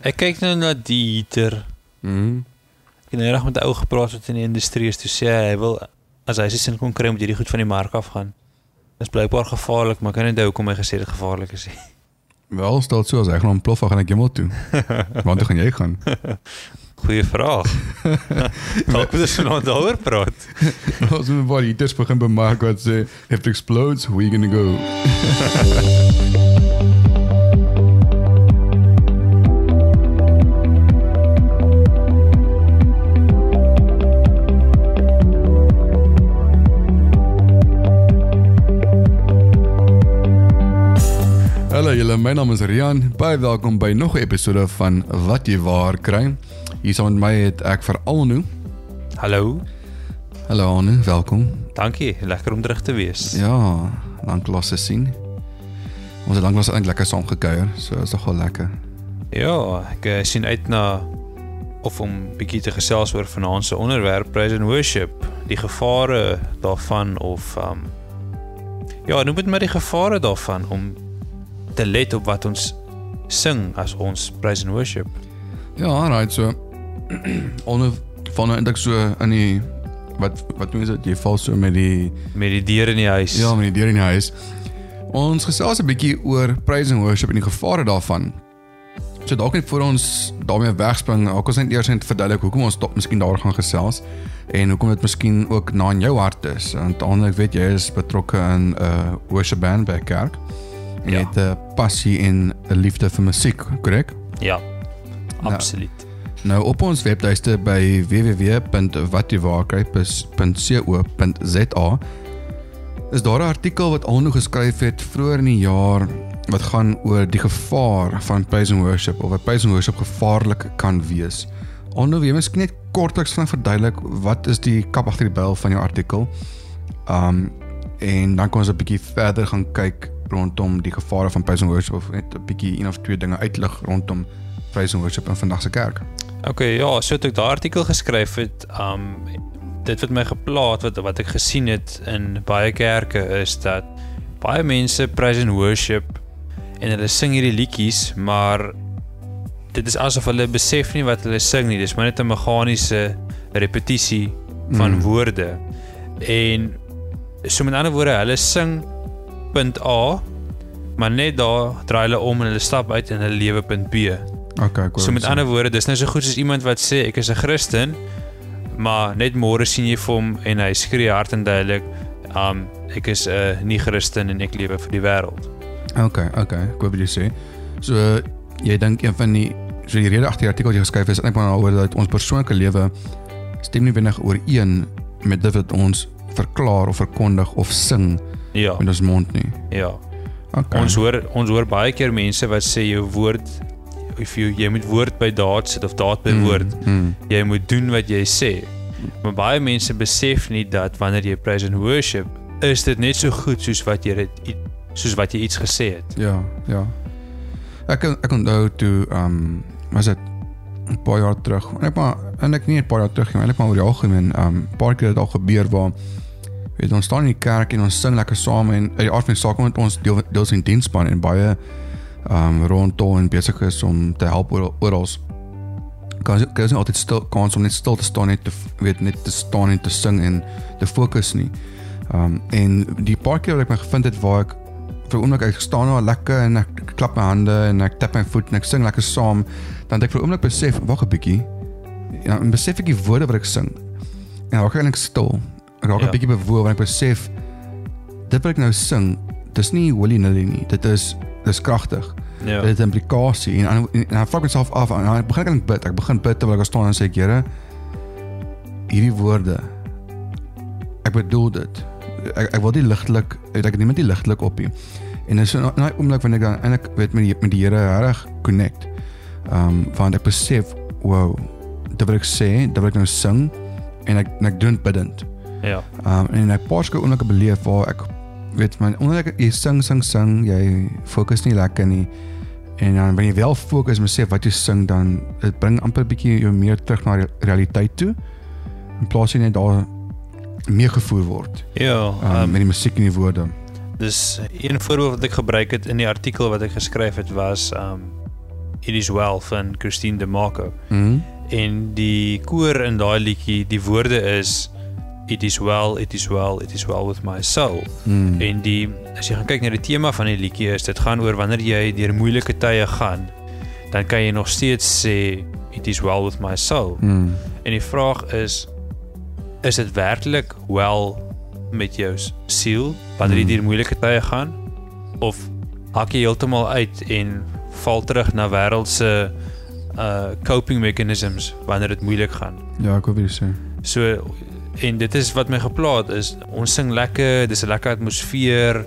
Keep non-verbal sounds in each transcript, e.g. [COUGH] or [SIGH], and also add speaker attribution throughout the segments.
Speaker 1: Ek kyk nou na die heater.
Speaker 2: Mhm.
Speaker 1: Ek het nou reg met 'n ou gepraat wat in die industrie is toe sê hy, hy wil as hy sy sin kon kry moet hierdie goed van die mark af [LAUGHS] [LAUGHS] gaan. Dis blykbaar gevaarlik, maar ek kan nie onthou hoekom hy gesê dit gevaarlik is nie.
Speaker 2: Wel, stel so as ek gaan plof gaan ek hemel toe. Want toe gaan jy gaan.
Speaker 1: Goeie vraag. [LAUGHS] Dalk moet ons nou daaroor praat.
Speaker 2: As we maar heaters begin bemark wat sê if it explodes, we gonna go. Hallo julle, my naam is Rian. Baie welkom by nog 'n episode van Wat jy waar kry. Hier saam met my het ek vir Alnu.
Speaker 1: Hallo.
Speaker 2: Hallo Alnu, welkom.
Speaker 1: Dankie. Lekker om terug te wees.
Speaker 2: Ja, lank laas te sien. Ons het lanklaas eintlik lekker saam gekuier, so is nog wel lekker.
Speaker 1: Ja, ek uh, sien uit na of om bietjie te gesels oor vanaand se onderwerp praise and worship, die gevare daarvan of um ja, noem dit maar die gevare daarvan om te let op wat ons sing as ons praise and worship.
Speaker 2: Ja, right, so [CLEARS THROAT] onder van eintlik so in die wat wat noem jy dit? Jy val so met die
Speaker 1: Met die deur in die huis.
Speaker 2: ja, met die deur in die huis. Ons gesels 'n bietjie oor praise and worship en die gevare daarvan. So dalk net voor ons daarmee wegspring, ek ons net eers net verduidelik hoekom ons dalk miskien daar gaan gesels en hoekom dit miskien ook na in jou hart is. Want aanlik weet jy is betrokke in 'n uh, worship band by kerk. Jy
Speaker 1: Ja.
Speaker 2: het 'n passie en 'n liefde vir musiek, korrek?
Speaker 1: Ja. Absoluut.
Speaker 2: Nou op ons webtuiste by www.watjiewaarkry.co.za is daar 'n artikel wat al nog geskryf het vroeër in die jaar wat gaan oor die gevaar van praise and worship of wat praise and worship gevaarlik kan wees. Onder wie miskien net kortliks van verduidelik wat is die kap agter die byl van jou artikel. Um en dan kan ons 'n bietjie verder gaan kyk rondom die gevare van praise and worship of net 'n bietjie een of twee dinge uitlig rondom praise and worship in vandag se kerk.
Speaker 1: OK, ja, so het ek daai artikel geskryf het, um dit wat my geplaat wat wat ek gesien het in baie kerke is dat baie mense praise and worship en hulle sing hierdie liedjies, maar dit is asof hulle besef nie wat hulle sing nie. Dis maar net 'n meganiese repetisie van
Speaker 2: mm.
Speaker 1: woorde. En so met ander woorde, hulle sing punt A, maar net daar draai hulle om en hulle stap uit en hulle lewe punt B.
Speaker 2: Okay, hoor
Speaker 1: So met ander woorde, dis nou so goed soos iemand wat sê ek is 'n Christen, maar net môre sien jy vir hom en hy skree hard en duidelik, um ek is 'n uh, nie Christen en ek lewe vir die wêreld.
Speaker 2: Okay, okay, ek wat jy sê. So uh, jy dink een van die so die rede agter die artikel wat jy geskryf het is eintlik maar daaroor dat ons persoonlike lewe stem nie wenig ooreen met dit wat ons verklaar of verkondig of sing
Speaker 1: Ja,
Speaker 2: met ons mond nie.
Speaker 1: ja.
Speaker 2: Okay.
Speaker 1: Ons hoor ons hoor baie keer mense wat sê jou woord of jy jy moet woord by daad sit of daad by woord.
Speaker 2: Mm,
Speaker 1: Jy moet doen wat jy sê. Maar baie mense besef nie dat wanneer jy praise and worship, is dit net so goed soos wat jy dit soos wat jy iets gesê het.
Speaker 2: ja, ja. Ek ek onthou toe ehm um, was dit 'n paar jaar terug. En ek maar en ek nie 'n paar jaar terug nie, eintlik maar oor die algemeen ehm um, paar keer het al gebeur waar weet ons staan in die kerk en ons sing lekker saam en uit die aard van die saak met ons deel deels in diensspan en baie ehm um, rondom en besig is om te help oral. Kan kan jy nie altyd stil kans om net stil te staan net te weet net te staan en te sing en te fokus nie. Ehm um, en die paar keer wat ek my gevind het waar ek vir oomblik ek staan nou lekker en ek klap my hande en ek tap my voet en ek sing lekker saam, dan het ek vir oomblik besef, wag 'n bietjie. Ja, en besef ek die woorde wat ek sing. En raak ek eintlik stil. Ek raak 'n
Speaker 1: Ja.
Speaker 2: bietjie bewoe want ek besef dit wat ek nou sing, dis nie willy-nilly nie. Dit is dis kragtig.
Speaker 1: Ja.
Speaker 2: Dit het 'n implikasie en en, en, en ek vra myself af en dan begin ek eintlik bid. Ek begin bid terwyl ek staan en sê ek Here, hierdie woorde ek bedoel dit. Ek ek wil dit ligtelik, ek ek neem dit nie ligtelik op nie. En dis in daai oomblik wanneer ek dan eintlik weet met die met die Here reg connect. Ehm um, want ek besef, wow, dit wat ek sê, dit wat ek nou sing en ek en ek doen bidend.
Speaker 1: Ja.
Speaker 2: Um en ek paar skoon oomblikke beleef waar ek weet man omdat ek jy sing sing sing jy fokus nie lekker nie en dan wanneer jy wel fokus en besef wat jy sing dan dit bring amper 'n bietjie jou meer terug na re- realiteit toe in plaas jy net daar meegevoer word
Speaker 1: Ja,
Speaker 2: um,
Speaker 1: um,
Speaker 2: met die musiek en die woorde.
Speaker 1: dis een voorbeeld wat ek gebruik het in die artikel wat ek geskryf het was um It is well van Christine De Marco.
Speaker 2: Mhm.
Speaker 1: En die koor in daai liedjie, die woorde is It is well, it is well, it is well with my soul.
Speaker 2: Mm.
Speaker 1: En die as jy gaan kyk na die tema van die liedjie is dit gaan oor wanneer jy deur moeilike tye gaan, dan kan jy nog steeds sê it is well with my soul.
Speaker 2: Mm.
Speaker 1: En die vraag is is dit werklik wel met jou siel wanneer jy
Speaker 2: Hmm.
Speaker 1: deur moeilike tye gaan of hak jy heeltemal uit en val terug na wêreldse uh coping mechanisms wanneer dit moeilik gaan.
Speaker 2: Ja, ek wil weer sê.
Speaker 1: So en dit is wat my geplaat is. Ons sing lekker, dis 'n lekker atmosfeer.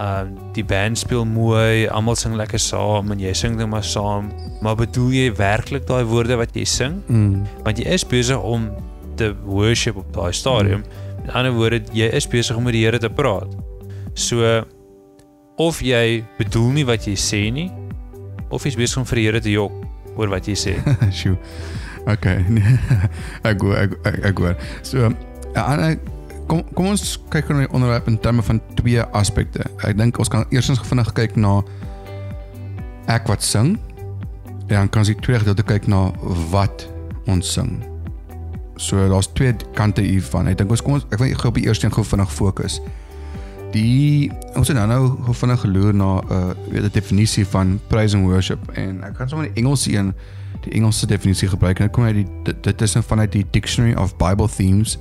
Speaker 1: Um die band speel mooi, almal sing lekker saam en jy sing net maar saam. Maar bedoel jy werklik daai woorde wat jy sing?
Speaker 2: Mm.
Speaker 1: Want jy is besig om te worship op daai stadium. Met ander woorde, jy is besig om met die Here te praat. So of jy bedoel nie wat jy sê nie of jy's besig om vir die Here te jok oor wat jy sê. [LAUGHS]
Speaker 2: Sjoe. Okay. [LAUGHS] Ek hoor ek ek, hoor. So uh, kom kom ons kyk na die onderwerp in terme van twee aspekte. Ek dink ons kan eerstens vinnig kyk na ek wat sing. En dan kan ons die tweede gedeelte kyk na wat ons sing. So daar's twee kante hiervan. Ek dink ons kom ons ek wil gou op die eerste een gou vinnig fokus. Die ons het nou nou vinnig geloer na 'n uh, weet 'n definisie van praise and worship en ek gaan sommer die Engelse een die Engelse definisie gebruik en dit kom uit die dit, dit is nou vanuit die Dictionary of Bible Themes.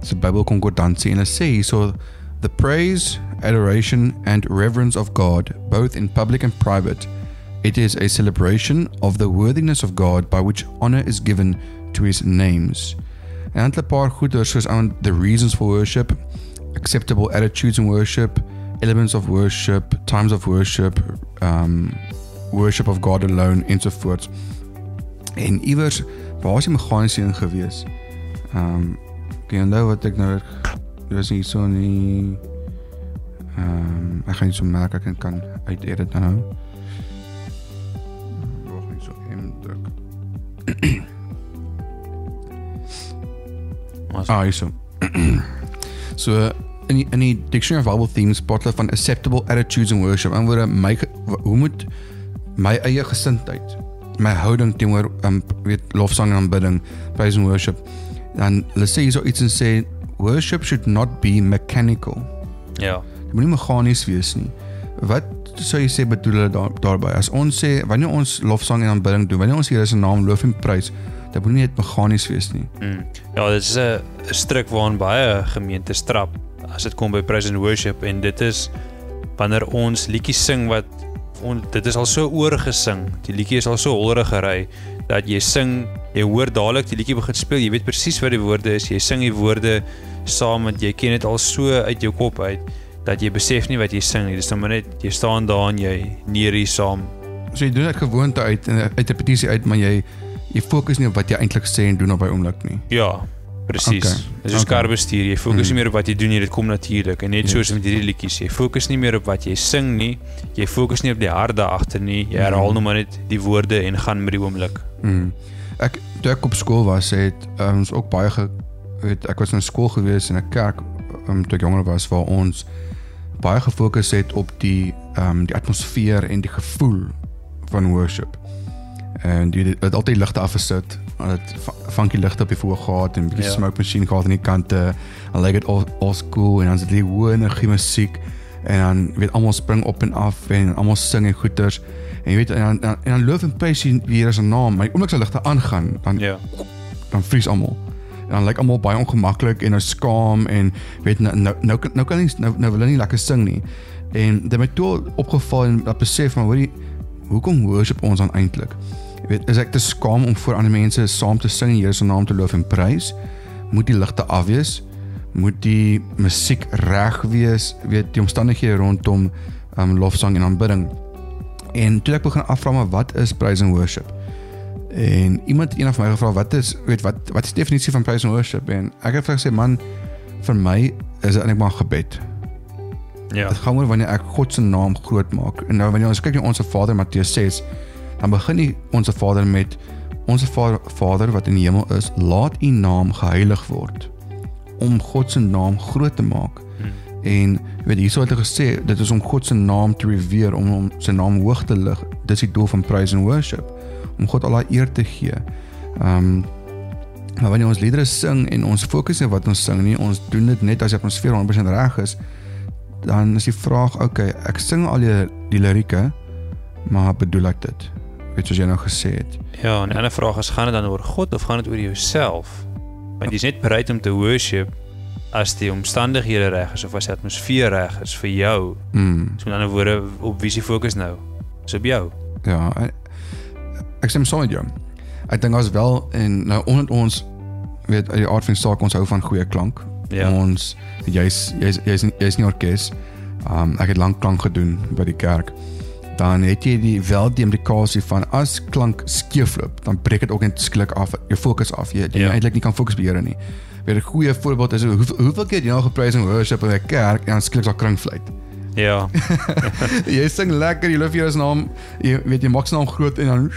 Speaker 2: Dis 'n Bybel konkordansie en dit sê hierso the praise, adoration and reverence of God both in public and private. It is a celebration of the worthiness of God by which honor is given to his names. En 'n paar goeders soos aan the reasons for worship, acceptable attitudes in worship, elements of worship, times of worship, um worship of God alone ensovoorts. En iewers waar is die meganiese een gewees? Um kan jy onthou wat ek nou dit was nie so nie um ek gaan nie so merk ek kan uit edit nou. Wag nie so M druk. Ah, hierso. So in die, in die Dictionary of Bible Themes praat hulle van acceptable attitudes in worship. En word my hoe moet my eie gesindheid, my houding teenoor um weet lofsang en aanbidding, praise and worship. Dan hulle sê hierso iets en sê worship should not be mechanical.
Speaker 1: ja.
Speaker 2: Dit moenie meganies wees nie. Wat sou jy sê bedoel hulle daar, daarby? As ons sê wanneer ons lofsang en aanbidding doen, wanneer ons Here se naam loof en prys, dit moenie net meganies wees nie.
Speaker 1: Mm. Ja, dit is 'n 'n stryk waaraan baie gemeentes trap as dit kom by praise and worship en dit is wanneer ons liedjies sing wat on, dit is al so oorgesing. Die liedjie is al so hollerig gery dat jy sing, jy hoor dadelik die liedjie begin speel, jy weet presies wat die woorde is. Jy sing die woorde saam want jy ken dit al so uit jou kop uit dat jy besef nie wat jy sing nie. Dis nou maar net jy staan daar en jy neerie saam.
Speaker 2: So jy doen dit gewoonte uit en uit repetisie uit, maar jy jy fokus nie op wat jy eintlik sê en doen op daai oomblik nie.
Speaker 1: Ja, presies.
Speaker 2: Okay.
Speaker 1: Dis soos
Speaker 2: okay.
Speaker 1: kar bestuur. Jy fokus
Speaker 2: Mm.
Speaker 1: nie meer op wat jy doen nie, dit kom natuurlik. En net
Speaker 2: Yes.
Speaker 1: soos met hierdie liedjies, jy fokus nie meer op wat jy sing nie. Jy fokus nie op die harde agter nie. Jy herhaal
Speaker 2: Mm.
Speaker 1: net maar net die woorde en gaan met die oomblik.
Speaker 2: Mm. Ek toe ek op skool was, het uh, ons ook baie ge, weet ek was in skool gewees in 'n kerk um, toe ek jonger was waar ons baie gefokus het op die um, die atmosfeer en die gevoel van worship. En jy het altyd ligte afgesit. Dit funky ligte op die voor gehad en 'n bietjie
Speaker 1: Ja.
Speaker 2: ja. smoke machine gehad aan die kante. En like it all all cool en dan is dit die hoë energie musiek en dan weet almal spring op en af en almal sing en goeters. En jy weet en dan en, en dan loof en jy die Here se naam, maar die oomblik as die ligte aangaan, dan
Speaker 1: Ja.
Speaker 2: dan vries almal. En dan lyk almal baie ongemaklik en nou skaam en weet nou nou nou, kan- nou kan nie nou, nou wil hulle nie lekker sing nie. En dit het my toe opgeval en dat besef maar hoorie hoekom worship ons dan eintlik? Jy weet is ek te skaam om voor ander mense saam te sing en Here se naam te loof en prys? Moet die ligte af wees? Moet die musiek reg wees? Weet die omstandighede rondom um lofsang en aanbidding. En toe ek begin afvra maar wat is praise and worship? En iemand eendag vir my gevra wat is weet wat wat is die definisie van praise and worship? En ek het vir gesê man vir my is dit eintlik maar gebed.
Speaker 1: Ja.
Speaker 2: Dit gaan oor wanneer ek God se naam groot maak. En nou wanneer ons kyk na ons Vader Matteus 6, dan begin nie ons Vader met ons Vader, Vader wat in die hemel is, laat u naam geheilig word om God se naam groot te maak.
Speaker 1: Hmm.
Speaker 2: En weet hierso het hy gesê dit is om God se naam te revere, om hom sy naam hoog te lig, dis die doel van praise and worship om God al daai eer te gee. Ehm um, maar wanneer ons liedere sing en ons fokus op wat ons sing nie, ons doen dit net as die atmosfeer 100% reg is, dan is die vraag, okay, ek sing al die, die lirieke, maar bedoel ek dit? Weet soos jy nou gesê het.
Speaker 1: Ja, en 'n ander vraag is gaan dit dan oor God of gaan dit oor jouself? Want jy's net bereid om te worship as die omstandighede reg is of as die atmosfeer reg is vir jou.
Speaker 2: Mm.
Speaker 1: So met ander woorde, op wie se fokus nou? Is op jou.
Speaker 2: Ja, ek, ek stem saam met jou. Ek dink as wel en nou onder ons weet uit die aard van die saak ons hou van goeie klank.
Speaker 1: Ja.
Speaker 2: Ons jy's jy's jy's jy's nie orkes. Um ek het lank klank gedoen by die kerk. Dan het jy die wel die implikasie van as klank skeefloop, dan breek dit ook net skielik af jou fokus af. Jy jy
Speaker 1: Ja.
Speaker 2: eintlik nie kan fokus Here nie. Weer 'n goeie voorbeeld is hoe, hoeveel keer jy nou geprys en worship in 'n kerk en dan skielik daar kringfluit.
Speaker 1: Ja. [LAUGHS]
Speaker 2: jy sing lekker, jy loop hier as naam, jy weet jy maak se naam groot en dan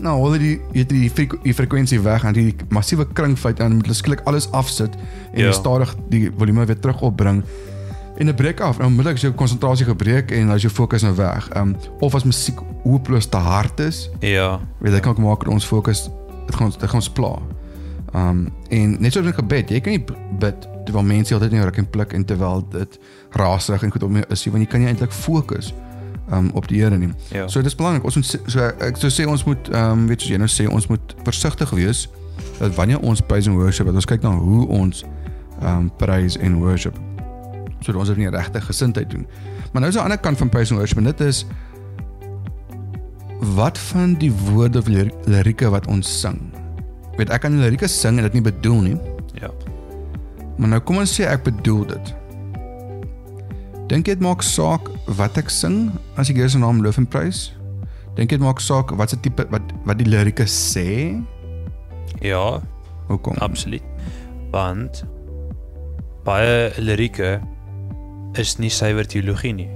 Speaker 2: nou hol jy die jy het die, freku, die frekwensie weg en die massiewe kringfluit en dan moet jy skielik alles afsit en
Speaker 1: Ja.
Speaker 2: jy stadig die volume weer terug opbring en dit breek af. Nou onmiddellik is jou konsentrasie gebreek en is jou fokus nou weg. Ehm um, of as musiek hopeloos te hard is,
Speaker 1: Ja.
Speaker 2: weet jy kan ook maak dat ons fokus dit gaan ons dit gaan ons pla. Um, en net soos in gebed, jy kan nie bid terwyl mense altyd nie ruk en pluk en terwyl dit raasig en goed op my is, nie, want jy kan nie eintlik fokus um, op die Here nie.
Speaker 1: Ja.
Speaker 2: So dis belangrik. Ons moet so ek sou sê ons moet um, weet soos jy nou sê ons moet versigtig wees dat wanneer ons praise and worship, dat ons kyk na hoe ons um, praise en worship sodat ons dit nie regte gesindheid doen. Maar nou is 'n ander kant van praise and worship en dit is wat van die woorde of lir- lirieke wat ons sing. Weet ek kan die lirieke sing en dit nie bedoel nie,
Speaker 1: Ja.
Speaker 2: maar nou kom ons sê ek bedoel dit. Dink jy dit maak saak wat ek sing as ek Here se naam loof en prys? Dink jy dit maak saak wat se tipe wat wat die lirieke sê?
Speaker 1: Ja,
Speaker 2: Hoekom?
Speaker 1: absoluut. Want baie lirieke is nie suiwer teologie nie.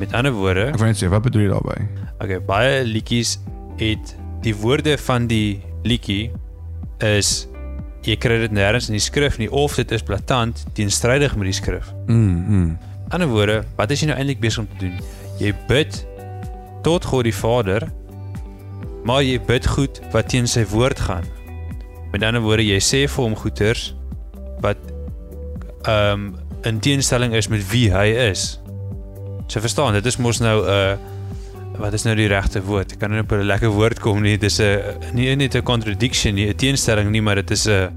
Speaker 1: Met ander woorde,
Speaker 2: Ek wil net sê wat bedoel jy daarmee?
Speaker 1: okay, baie liedjies het die woorde van die liedjie is jy kry dit nêrens in die skrif nie of dit is blaatant teenstrydig met die skrif.
Speaker 2: Mm. mm.
Speaker 1: ander woorde, wat is jy nou eintlik besig om te doen? Jy bid tot God die Vader, maar jy bid goed wat teen sy woord gaan. Met ander woorde, jy sê vir hom goeters wat ehm um, in teenstelling is met wie hy is. So verstaan, dit is mos nou 'n uh, wat is nou die regte woord? Ek kan nie op 'n lekker woord kom nie. Dit is 'n nie net 'n contradiction nie, 'n teenstelling nie, maar dit is 'n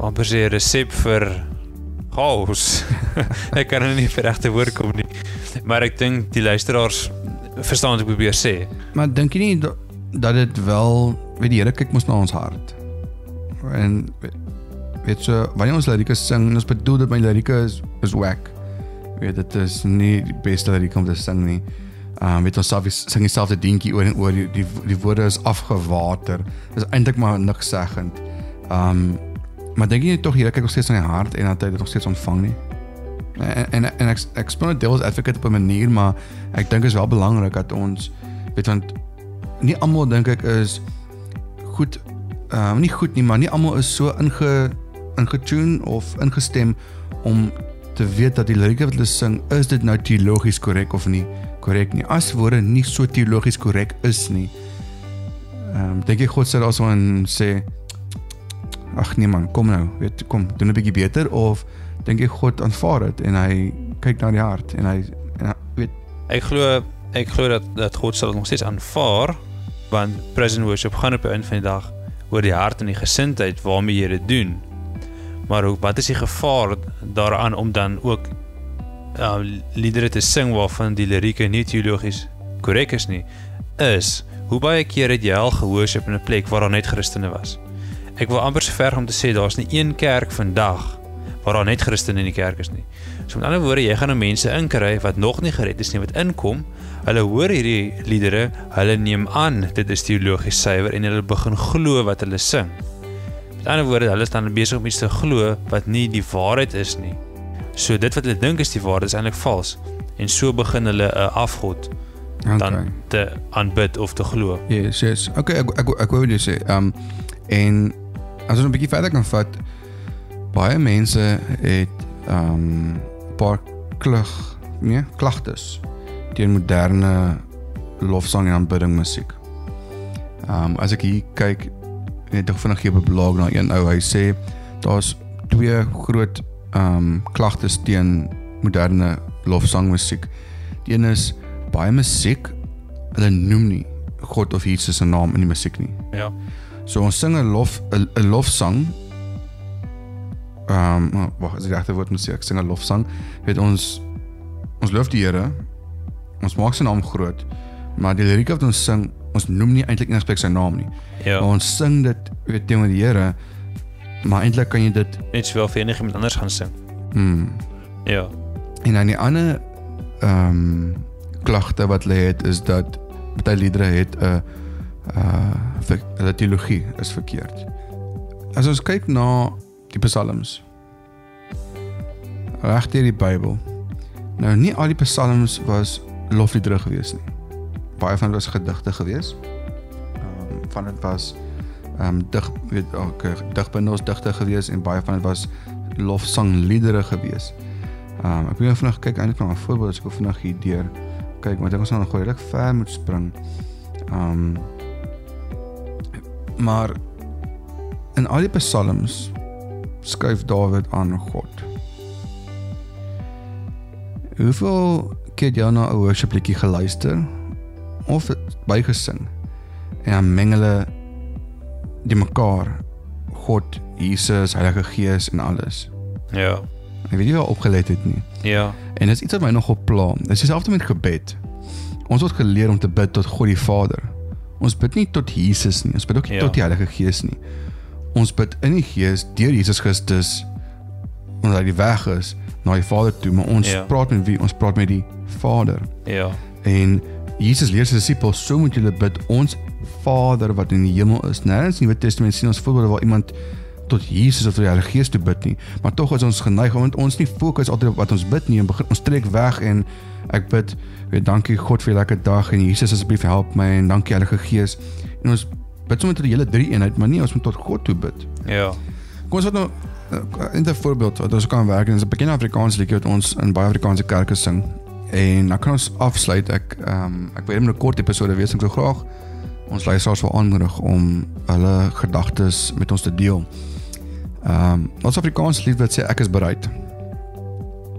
Speaker 1: amper sê 'n resep vir chaos. [LAUGHS] ek kan nou nie vir regte woord kom nie. Maar ek dink die luisteraars verstaan wat ek probeer sê.
Speaker 2: Maar dink jy nie dat, dat dit wel weet die Here kyk mos na ons hart. En weet- so wanneer ons lirieke sing, ons bedoel dit my lirieke is is whack. Weet dit is nie die beste lirieke om te sing nie. Ehm um, weet ons self sing dieselfde dingetjie oor en oor die die, die woorde is afgewater. Dis eintlik maar niks seggend. Ehm um, maar dink jy nie tog Here kyk nog steeds aan die hart en dat hy dit nog steeds ontvang nie? En en, en ek ek speel net devil's advocate op 'n manier, maar ek dink is wel belangrik dat ons weet want nie almal dink ek is goed ehm uh, nie goed nie, maar nie almal is so inge ingetune of ingestem om te weet dat die lirieke wat hulle sing, is dit nou teologies korrek of nie korrek nie. As woorde nie so teologies korrek is nie. Ehm um, dink jy God sê daarso en sê ag nee man, kom nou, weet kom, doen 'n bietjie beter of dink jy God aanvaar dit en hy kyk na die hart en hy en hy weet
Speaker 1: Ek glo ek glo dat dat God sal nog steeds aanvaar want praise and worship gaan op die einde van die dag oor die hart en die gesindheid waarmee jy dit doen. Maar hoe wat is die gevaar daaraan om dan ook uh, liedere te sing waarvan die lirieke nie teologies korrek is nie is hoe baie keer het jy al gehoorship in 'n plek waar daar net Christene was. Ek wil amper so ver om te sê daar's nie een kerk vandag waar daar net Christene in die kerk is nie. So met ander woorde, jy gaan nou mense inkry wat nog nie gered is nie wat inkom. Hulle hoor hierdie liedere, hulle neem aan dit is teologies suiwer en hulle begin glo wat hulle sing. Met ander woorde, hulle dan besig om iets te glo wat nie die waarheid is nie. So dit wat hulle dink is die waarheid is eintlik vals. En so begin hulle 'n afgod dan
Speaker 2: Okay.
Speaker 1: te aanbid of te glo.
Speaker 2: Yes, yes. Okay, ek ek ek wou net sê, ehm um, en as ons 'n bietjie verder kan vat, baie mense het ehm um, paar klug, nee, klagtes teen moderne lofsang en aanbidding musiek. Ehm um, as ek hier kyk net ek vinnig gee 'n blog na een ou hy sê daar's twee groot um, klagtes teen moderne lofsangmusiek. Die een is baie musiek hulle noem nie God of Jesus se naam in die musiek nie.
Speaker 1: Ja.
Speaker 2: So ons sing 'n lof 'n lofsang. Ehm um, wag, as die regte woord moet sê, ek sing 'n lofsang. Weet ons ons loof die Here. Ons maak sy naam groot. Maar die lirieke wat ons sing, ons noem nie eintlik eers sy naam nie.
Speaker 1: Ja.
Speaker 2: Maar ons sing dit weet teenoor die Here. Maar eintlik kan jy dit
Speaker 1: Net sowel vir enigiemand anders gaan sing.
Speaker 2: mm,
Speaker 1: Ja.
Speaker 2: En dan die ander ehm um, klagte wat lê het is dat baie liedere het 'n uh ver- hulle teologie is verkeerd. As ons kyk na die psalms reg deur die Bybel. Nou nie al die psalms was lofliedere gewees nie. Baie van dit was gedigte gewees. Ehm um, van dit was ehm um, dig weet ook digbundels digte gewees en baie van dit was lofsangliedere gewees. Ehm um, ek wil vinnig kyk eintlik na 'n voorbeeld as ek vinnig hier deur kyk want ek ons nou nog redelik ver moet spring. Ehm um, maar in al die psalms skryf Dawid aan God. Hoeveel keer jy na 'n worship liedjie geluister of bygesing en dan meng hulle die mekaar God, Jesus, Heilige Gees en alles.
Speaker 1: Ja.
Speaker 2: Ek weet nie waar opgelet het nie.
Speaker 1: Ja.
Speaker 2: En dit is iets wat my nogal pla. Dit is dieselfde met gebed. Ons word geleer om te bid tot God die Vader. Ons bid nie tot Jesus nie. Ons bid ook nie
Speaker 1: Ja.
Speaker 2: tot die Heilige Gees nie. Ons bid in die Gees deur Jesus Christus omdat hy die weg is na die Vader toe, maar ons
Speaker 1: Ja.
Speaker 2: praat met wie? Ons praat met die Vader.
Speaker 1: Ja.
Speaker 2: En Jesus leer sy disippels, so moet julle bid, ons Vader wat in die hemel is. Nêrens in die Nuwe Testament sien ons voorbeelde waar iemand tot Jesus of tot die Heilige Gees toe bid nie, maar tog is ons geneig om ons nie fokus altyd op wat ons bid nie en begin ons trek weg en ek bid, weet dankie God vir 'n lekker dag en Jesus asseblief help my en dankie Heilige Gees. En ons bid sommer tot die hele drie eenheid, maar nie ons moet tot God toe bid.
Speaker 1: Ja.
Speaker 2: Kom ons vat nou uh, in 'n voorbeeld wat ons kan werk en dis 'n bekende Afrikaanse liedjie wat ons in baie Afrikaanse kerke sing. En dan kan ons afsluit. Ek ehm um, ek wil net 'n kort episode wees. Ek wil graag ons luisteraars wil aanmoedig om hulle gedagtes met ons te deel. Ehm um, ons Afrikaanse lied wat sê ek is bereid.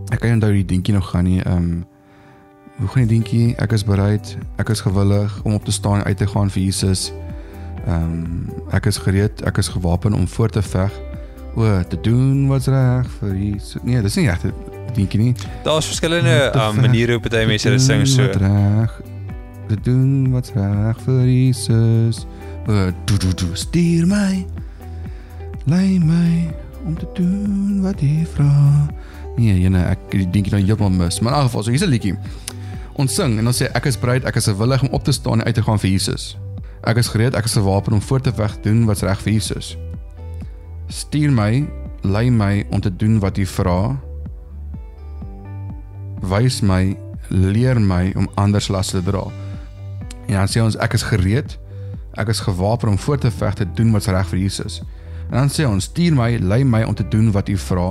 Speaker 2: Ek kan onthou die dingetjie nog gaan nie. Ehm um, hoe gaan die dingetjie? Ek is bereid. Ek is gewillig om op te staan en uit te gaan vir Jesus. Ehm um, ek is gereed. Ek is gewapen om voort te veg. O, te doen wat's reg vir Jesus. Nee, dis nie regte dingetjie nie.
Speaker 1: Daar's verskillende
Speaker 2: Wat
Speaker 1: um, maniere hoe party mense dit sing so.
Speaker 2: Wat reg. Te doen wat's reg vir Jesus. Do do do stuur my. Lei my om te doen wat hy vra. Nee, jene, ek het die dingetjie nou heeltemal mis. Maar in elk geval, so hier's 'n liedjie. Ons sing en ons sê ek is bereid, ek is gewillig om op te staan en uit te gaan vir Jesus. Ek is gereed, ek is gewapen om voort te veg doen wat's reg vir Jesus. Stuur my, lei my om te doen wat U vra. Wys my, leer my om anders las te dra. En dan sê ons ek is gereed, ek is gewapen om voort te veg te doen wat's reg vir Jesus. En dan sê ons stuur my, lei my om te doen wat U vra.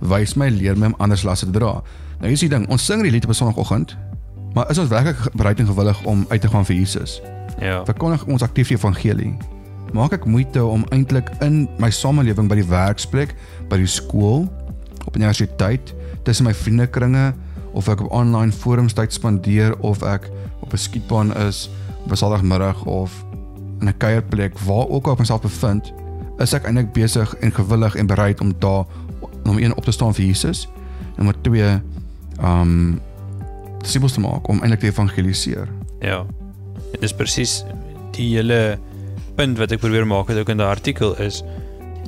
Speaker 2: Wys my, leer my om anders las te dra. Nou hier's die ding, ons sing die lied op 'n sonoggend, maar is ons werklik bereid en gewillig om uit te gaan vir Jesus?
Speaker 1: Ja.
Speaker 2: verkondig ons aktief die evangelie. Maak ek moeite om eintlik in my samelewing by die werksplek, by die skool, op universiteit, tussen my vriendekringe of ek op online forums tyd spandeer of ek op 'n skietbaan is op 'n Saterdagmiddag of in 'n kuierplek waar ook al ek myself bevind, is ek eintlik besig en gewillig en bereid om daar nommer 1 op te staan vir Jesus. Nommer 2 um disippels te maak om eintlik te evangeliseer.
Speaker 1: Ja. Dit is presies die hele punt wat ek probeer maak het ook in daai artikel is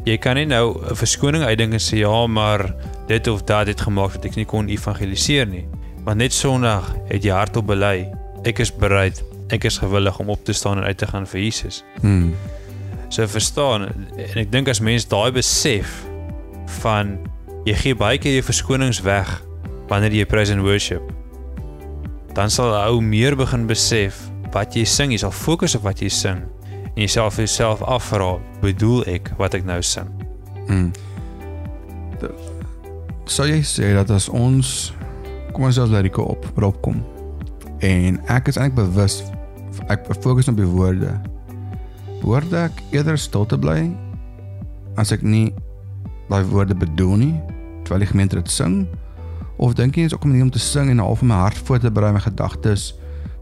Speaker 1: jy kan nie nou 'n verskoning uitdink en sê ja, maar dit of dat het gemaak dat ek nie kon evangeliseer nie. Want net Sondag het jy hardop bely, ek is bereid, ek is gewillig om op te staan en uit te gaan vir Jesus.
Speaker 2: Hmm.
Speaker 1: So verstaan en ek dink as mens daai besef van jy gee baie keer jou verskonings weg wanneer jy praise and worship dan sal 'n ou meer begin besef wat jy sing, jy sal fokus op wat jy sing en jouself jouself afvra, bedoel ek wat ek nou sing?
Speaker 2: Mm. Sou jy sê dat as ons kom ons self Lariko op, Rob kom. En ek is eintlik bewus ek fokus op die woorde. Behoort ek eerder stil te bly as ek nie daai woorde bedoel nie terwyl die gemeente dit sing of dink jy is ook 'n manier om te sing en half my hart voor te berei my gedagtes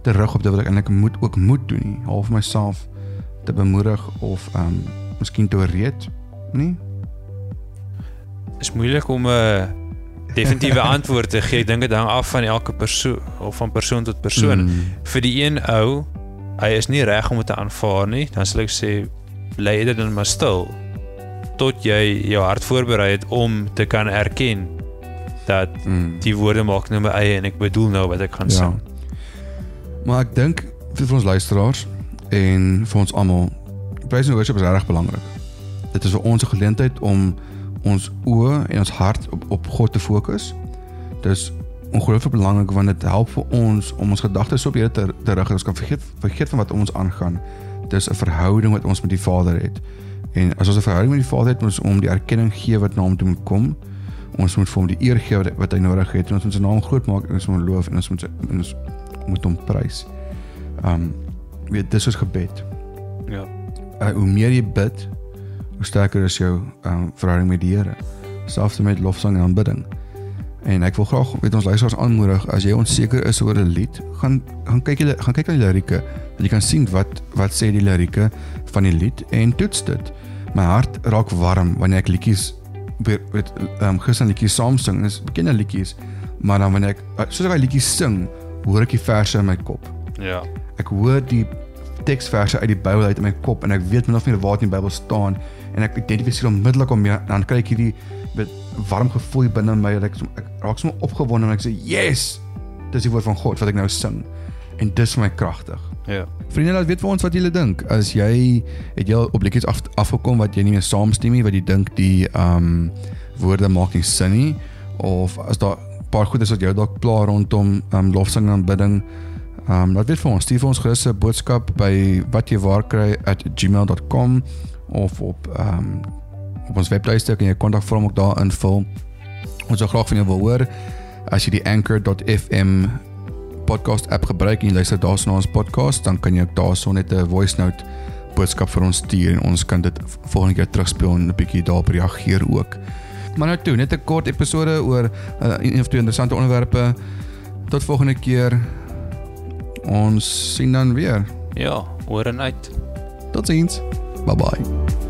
Speaker 2: terug op dit wat ek eintlik moet ook moet doen nie half myself te bemoedig of ehm um, miskien te reed nie
Speaker 1: is moeilik om 'n definitiewe [LAUGHS] antwoord te gee. Ek dink dit hang af van elke persoon of van persoon tot persoon. Mm. Vir die een ou, hy is nie reg om dit te aanvaar nie. Dan sal ek sê bly dit dan maar stil tot jy jou hart voorberei het om te kan erken dat mm. die woorde maak nou my eie en ek bedoel nou wat ek gaan ja. sing.
Speaker 2: Maar ek dink vir ons luisteraars en vir ons almal, praise and worship is regtig belangrik. Dit is vir ons 'n geleentheid om ons oë en ons hart op op God te fokus. Dis ongelooflik belangrik want dit help vir ons om ons gedagtes op Here te, te rig. Ons kan vergeet vergeet van wat ons aangaan. Dis 'n verhouding wat ons met die Vader het. En as ons 'n verhouding met die Vader het, moet ons om die erkenning gee wat na hom toe moet kom. Ons moet vir hom die eer gee wat, wat hy nodig het. En ons moet sy naam groot maak en ons moet loof en ons moet ons moet hom prys. Um weet dis ons gebed.
Speaker 1: Ja.
Speaker 2: Uh, hoe meer jy bid, hoe sterker is jou um, verhouding met die Here. Selfs met lofsang en aanbidding. En ek wil graag weet ons luisteraars aanmoedig as jy onseker is oor 'n lied, gaan gaan kyk jy gaan kyk na die lirieke. Jy kan sien wat wat sê die lirieke van die lied en toets dit. My hart raak warm wanneer ek liedjies met ehm um, Christen liedjies saam sing. Dis bekende liedjies, maar dan wanneer ek soos ek daai liedjies sing, hoor ek die verse in my kop.
Speaker 1: Ja.
Speaker 2: Ek hoor die teksverse uit die Bybel uit in my kop en ek weet min of meer waar dit in die Bybel staan en ek identifiseer onmiddellik om mee dan kry ek hierdie met warm gevoel binne my dat ek, ek raak sommer opgewonde en ek sê yes dis die woord van God wat ek nou sing. En dis vir my kragtig.
Speaker 1: Ja.
Speaker 2: Vriende laat weet vir ons wat julle dink. As jy het jy op liedjies af, afgekom wat jy nie meer saamstem nie wat jy dink die um woorde maak nie sin nie of as daar paar goedes wat jou dalk pla rondom um lofsang en aanbidding Um laat weet vir ons, stuur vir ons gerus 'n boodskap by watjywaarkry@gmail.com of op ehm um, op ons webtuiste kan jy kontakvorm ook daar invul. Ons sou graag van jou wil hoor as jy die anchor.fm podcast app gebruik en jy luister daarsna ons podcast, dan kan jy ook daarso net 'n voice note boodskap vir ons stuur en ons kan dit volgende keer terugspeel en 'n bietjie daarop reageer ook. Maar nou toe, net 'n kort episode oor uh, een of twee interessante onderwerpe. Tot volgende keer. Ons sien dan weer.
Speaker 1: Ja, oor en uit.
Speaker 2: Totsiens. Bye bye.